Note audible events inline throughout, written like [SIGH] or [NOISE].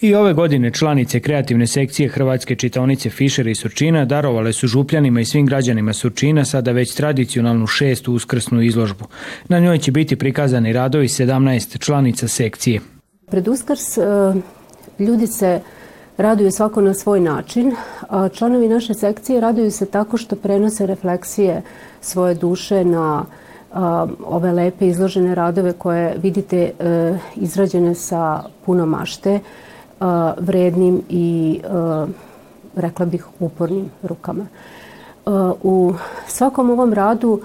I ove godine članice kreativne sekcije Hrvatske čitaonice Fišer i Surčina darovale su župljanima i svim građanima Surčina sada već tradicionalnu šestu uskrsnu izložbu. Na njoj će biti prikazani radovi 17 članica sekcije. Pred uskrs e, ljudi se raduju svako na svoj način, a članovi naše sekcije raduju se tako što prenose refleksije svoje duše na ove lepe izložene radove koje vidite e, izrađene sa puno mašte vrednim i rekla bih upornim rukama. U svakom ovom radu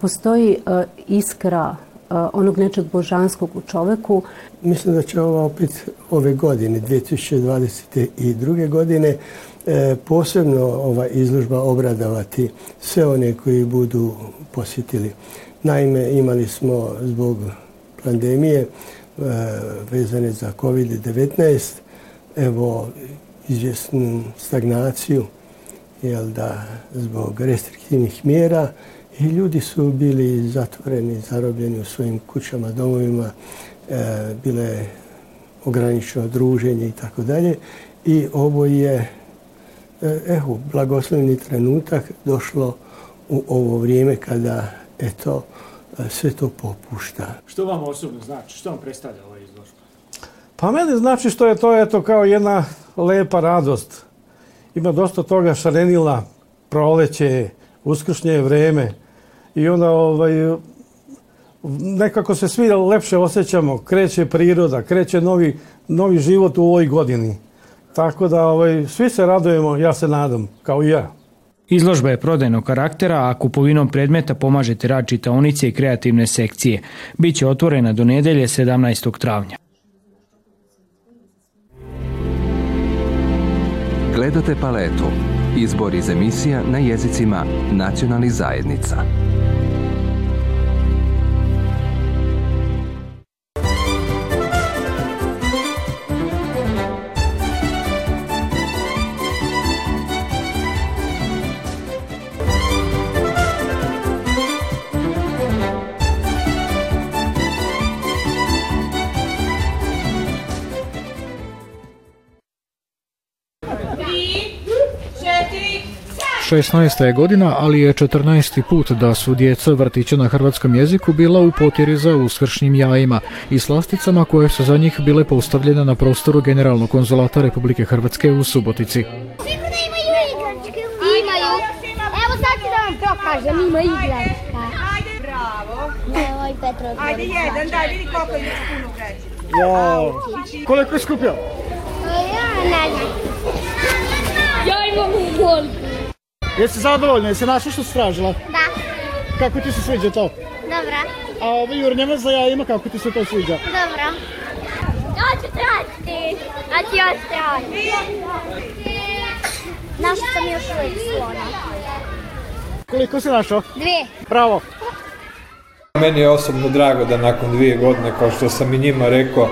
postoji iskra onog nečeg božanskog u čoveku. Mislim da će ovo opet ove godine, 2022. godine, e, posebno ova izložba obradavati sve one koji budu posjetili. Naime, imali smo zbog pandemije e, vezane za COVID-19, evo izvjesnu stagnaciju jel da, zbog restriktivnih mjera i ljudi su bili zatvoreni, zarobljeni u svojim kućama, domovima, e, bile ograničeno druženje i tako dalje i ovo je e, evo, blagoslovni trenutak došlo u ovo vrijeme kada eto sve to popušta. Što vam osobno znači? Što vam predstavlja ova izložba? Pa meni znači što je to eto kao jedna lepa radost. Ima dosta toga šarenila, proleće, uskršnje vreme i onda ovaj, nekako se svi lepše osjećamo, kreće priroda, kreće novi, život u ovoj godini. Tako da ovaj, svi se radujemo, ja se nadam, kao i ja. Izložba je prodajnog karaktera, a kupovinom predmeta pomažete rad čitaonice i kreativne sekcije. Biće otvorena do nedelje 17. travnja. Gledate paletu. Izbor iz emisija na jezicima nacionalnih zajednica. 16. godina, ali je 14. put da su djeca vrtića na hrvatskom jeziku bila u potjeri za uskršnjim jajima i slasticama koje su za njih bile postavljene na prostoru Generalnog konzulata Republike Hrvatske u Subotici. Evo sad da ima bravo. Ajde, jedan, daj, vidi koliko je. puno Koliko je skupio? Ja, ne znam. Ja imam u Jesi zadovoljna? Jesi našla što si tražila? Da. Kako ti se sviđa to? Dobra. A ovo jurnjeva za jajima, kako ti se to sviđa? Dobro. Ja ću tražiti. A ti još tražiti. Našla sam još uvijek slona. Koliko si našao? Dvije. Bravo. Meni je osobno drago da nakon dvije godine, kao što sam i njima rekao,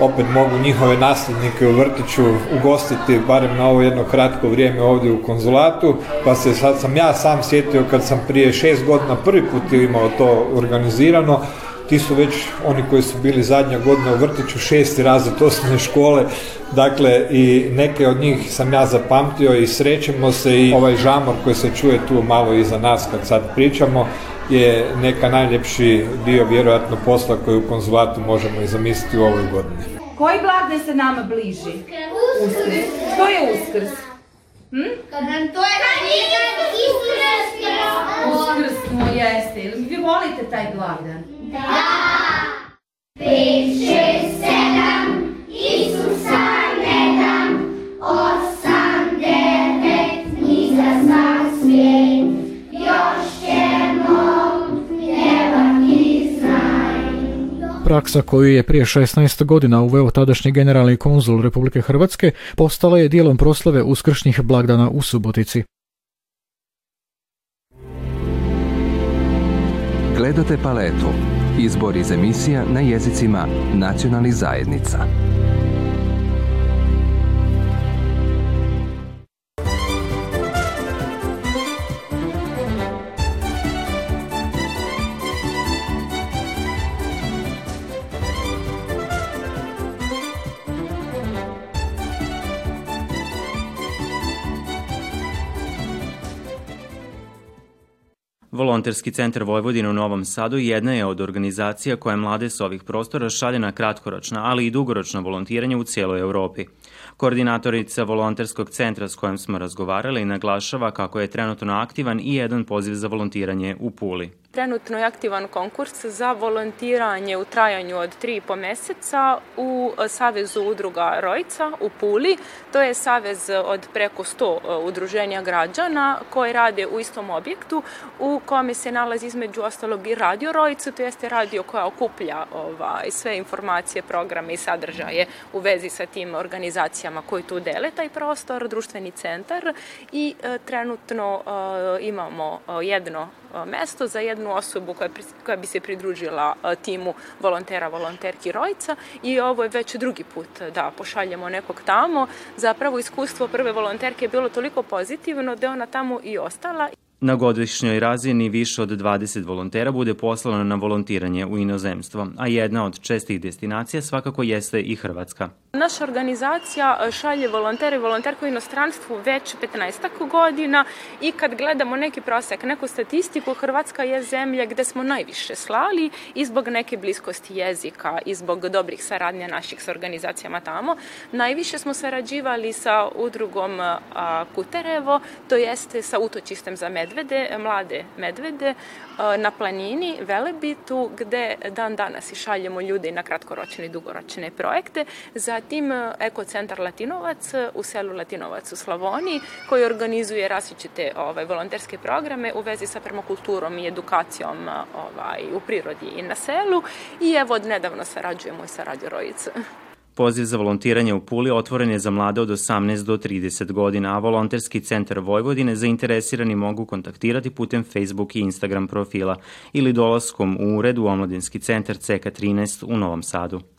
opet mogu njihove nasljednike u vrtiću ugostiti barem na ovo jedno kratko vrijeme ovdje u konzulatu, pa se sad sam ja sam sjetio kad sam prije šest godina prvi put imao to organizirano, ti su već oni koji su bili zadnja godina u vrtiću šesti razred osnovne škole, dakle i neke od njih sam ja zapamtio i srećemo se i ovaj žamor koji se čuje tu malo iza nas kad sad pričamo, je neka najljepši dio vjerojatno posla koji u konzulatu možemo i zamisliti u ovoj godini. Koji blagdan se nama bliži? Uskrs. Što je Uskrs? Hm? to je Uskrs mu jeste. Vi volite taj blagdan? Da! Pet, šest, Praksa koju je prije 16 godina uveo tadašnji generalni konzul Republike Hrvatske postala je dijelom proslave uskršnjih blagdana u Subotici. Gledate paletu. Izbor iz emisija na jezicima nacionalnih zajednica. Volonterski centar Vojvodina u Novom Sadu jedna je od organizacija koja mlade s ovih prostora šalje na kratkoročna, ali i dugoročna volontiranje u cijeloj Europi. Koordinatorica volonterskog centra s kojim smo razgovarali naglašava kako je trenutno aktivan i jedan poziv za volontiranje u Puli. Trenutno je aktivan konkurs za volontiranje u trajanju od 3,5 mjeseca u Savezu udruga Rojca u Puli. To je savez od preko sto e, udruženja građana koji rade u istom objektu u kome se nalazi između ostalog i radio Rojcu, to jeste radio koja okuplja ovaj, sve informacije, programe i sadržaje u vezi sa tim organizacijama koji tu dele taj prostor, društveni centar i e, trenutno e, imamo jedno E, mesto za jednu osobu koja, koja bi se pridružila e, timu volontera, volonterki Rojca i ovo je već drugi put da pošaljemo nekog tamo. Zapravo iskustvo prve volonterke je bilo toliko pozitivno da je ona tamo i ostala na godišnjoj razini više od 20 volontera bude poslano na volontiranje u inozemstvo, a jedna od čestih destinacija svakako jeste i Hrvatska. Naša organizacija e, šalje volontere i volonterku u inostranstvu već 15 godina i kad gledamo neki prosek, neku statistiku, Hrvatska je zemlja gde smo najviše slali i zbog neke bliskosti jezika i zbog dobrih saradnja naših s organizacijama tamo. Najviše smo sarađivali sa udrugom e, Kuterevo, to jeste sa utočistem za medicinu medvede, e, mlade medvede e, na planini Velebitu gde dan danas i šaljemo ljudi na kratkoročne i dugoročne projekte. Zatim e, ekocentar Latinovac u selu Latinovac u Slavoniji koji organizuje različite ovaj, volonterske programe u vezi sa permakulturom i edukacijom ovaj, u prirodi i na selu i evo nedavno sarađujemo i sa Radio [LAUGHS] Poziv za volontiranje u Puli otvoren je za mlade od 18 do 30 godina, a Volonterski centar Vojvodine zainteresirani mogu kontaktirati putem Facebook i Instagram profila ili dolaskom u ured u Omladinski centar CK13 u Novom Sadu.